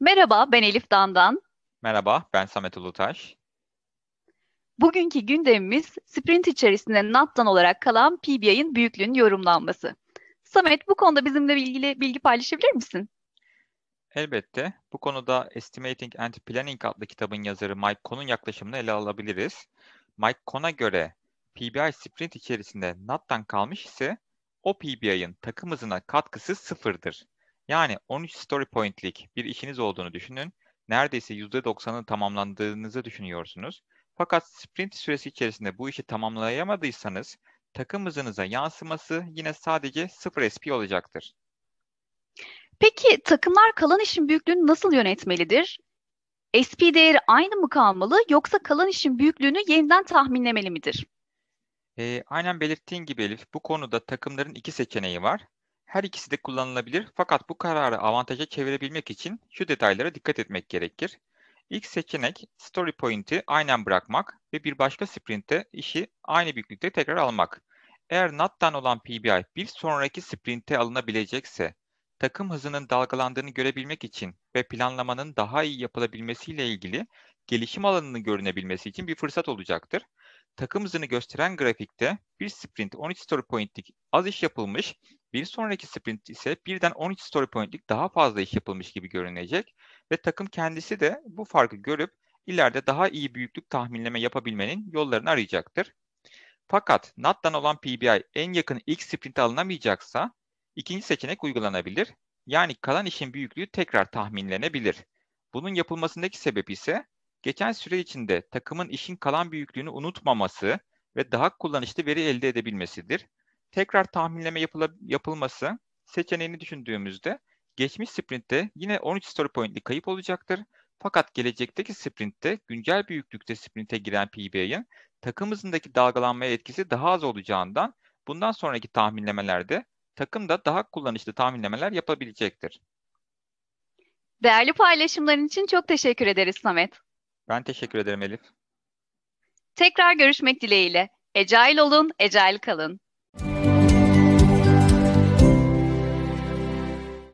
Merhaba, ben Elif Dandan. Merhaba, ben Samet Ulutaş. Bugünkü gündemimiz sprint içerisinde NAT'tan olarak kalan PBI'ın büyüklüğünün yorumlanması. Samet, bu konuda bizimle ilgili bilgi paylaşabilir misin? Elbette. Bu konuda Estimating and Planning adlı kitabın yazarı Mike Cohn'un yaklaşımını ele alabiliriz. Mike Cohn'a göre PBI sprint içerisinde NAT'tan kalmış ise o PBI'ın takım hızına katkısı sıfırdır. Yani 13 story point'lik bir işiniz olduğunu düşünün. Neredeyse %90'ın tamamlandığınızı düşünüyorsunuz. Fakat sprint süresi içerisinde bu işi tamamlayamadıysanız takım hızınıza yansıması yine sadece 0 SP olacaktır. Peki takımlar kalan işin büyüklüğünü nasıl yönetmelidir? SP değeri aynı mı kalmalı yoksa kalan işin büyüklüğünü yeniden tahminlemeli midir? E, aynen belirttiğin gibi Elif, bu konuda takımların iki seçeneği var. Her ikisi de kullanılabilir fakat bu kararı avantaja çevirebilmek için şu detaylara dikkat etmek gerekir. İlk seçenek story point'i aynen bırakmak ve bir başka sprintte işi aynı büyüklükte tekrar almak. Eğer NAT'tan olan PBI bir sonraki sprinte alınabilecekse, takım hızının dalgalandığını görebilmek için ve planlamanın daha iyi yapılabilmesiyle ilgili gelişim alanını görünebilmesi için bir fırsat olacaktır. Takım hızını gösteren grafikte bir sprint 13 story point'lik az iş yapılmış, bir sonraki sprint ise birden 13 story point'lik daha fazla iş yapılmış gibi görünecek ve takım kendisi de bu farkı görüp ileride daha iyi büyüklük tahminleme yapabilmenin yollarını arayacaktır. Fakat NAT'tan olan PBI en yakın ilk sprinte alınamayacaksa ikinci seçenek uygulanabilir. Yani kalan işin büyüklüğü tekrar tahminlenebilir. Bunun yapılmasındaki sebep ise geçen süre içinde takımın işin kalan büyüklüğünü unutmaması ve daha kullanışlı veri elde edebilmesidir. Tekrar tahminleme yapıla, yapılması seçeneğini düşündüğümüzde geçmiş sprintte yine 13 story point'li kayıp olacaktır. Fakat gelecekteki sprintte güncel büyüklükte sprinte giren PB'nin takım hızındaki dalgalanmaya etkisi daha az olacağından bundan sonraki tahminlemelerde takım da daha kullanışlı tahminlemeler yapabilecektir. Değerli paylaşımların için çok teşekkür ederiz Samet. Ben teşekkür ederim Elif. Tekrar görüşmek dileğiyle. Ecail olun, ecail kalın.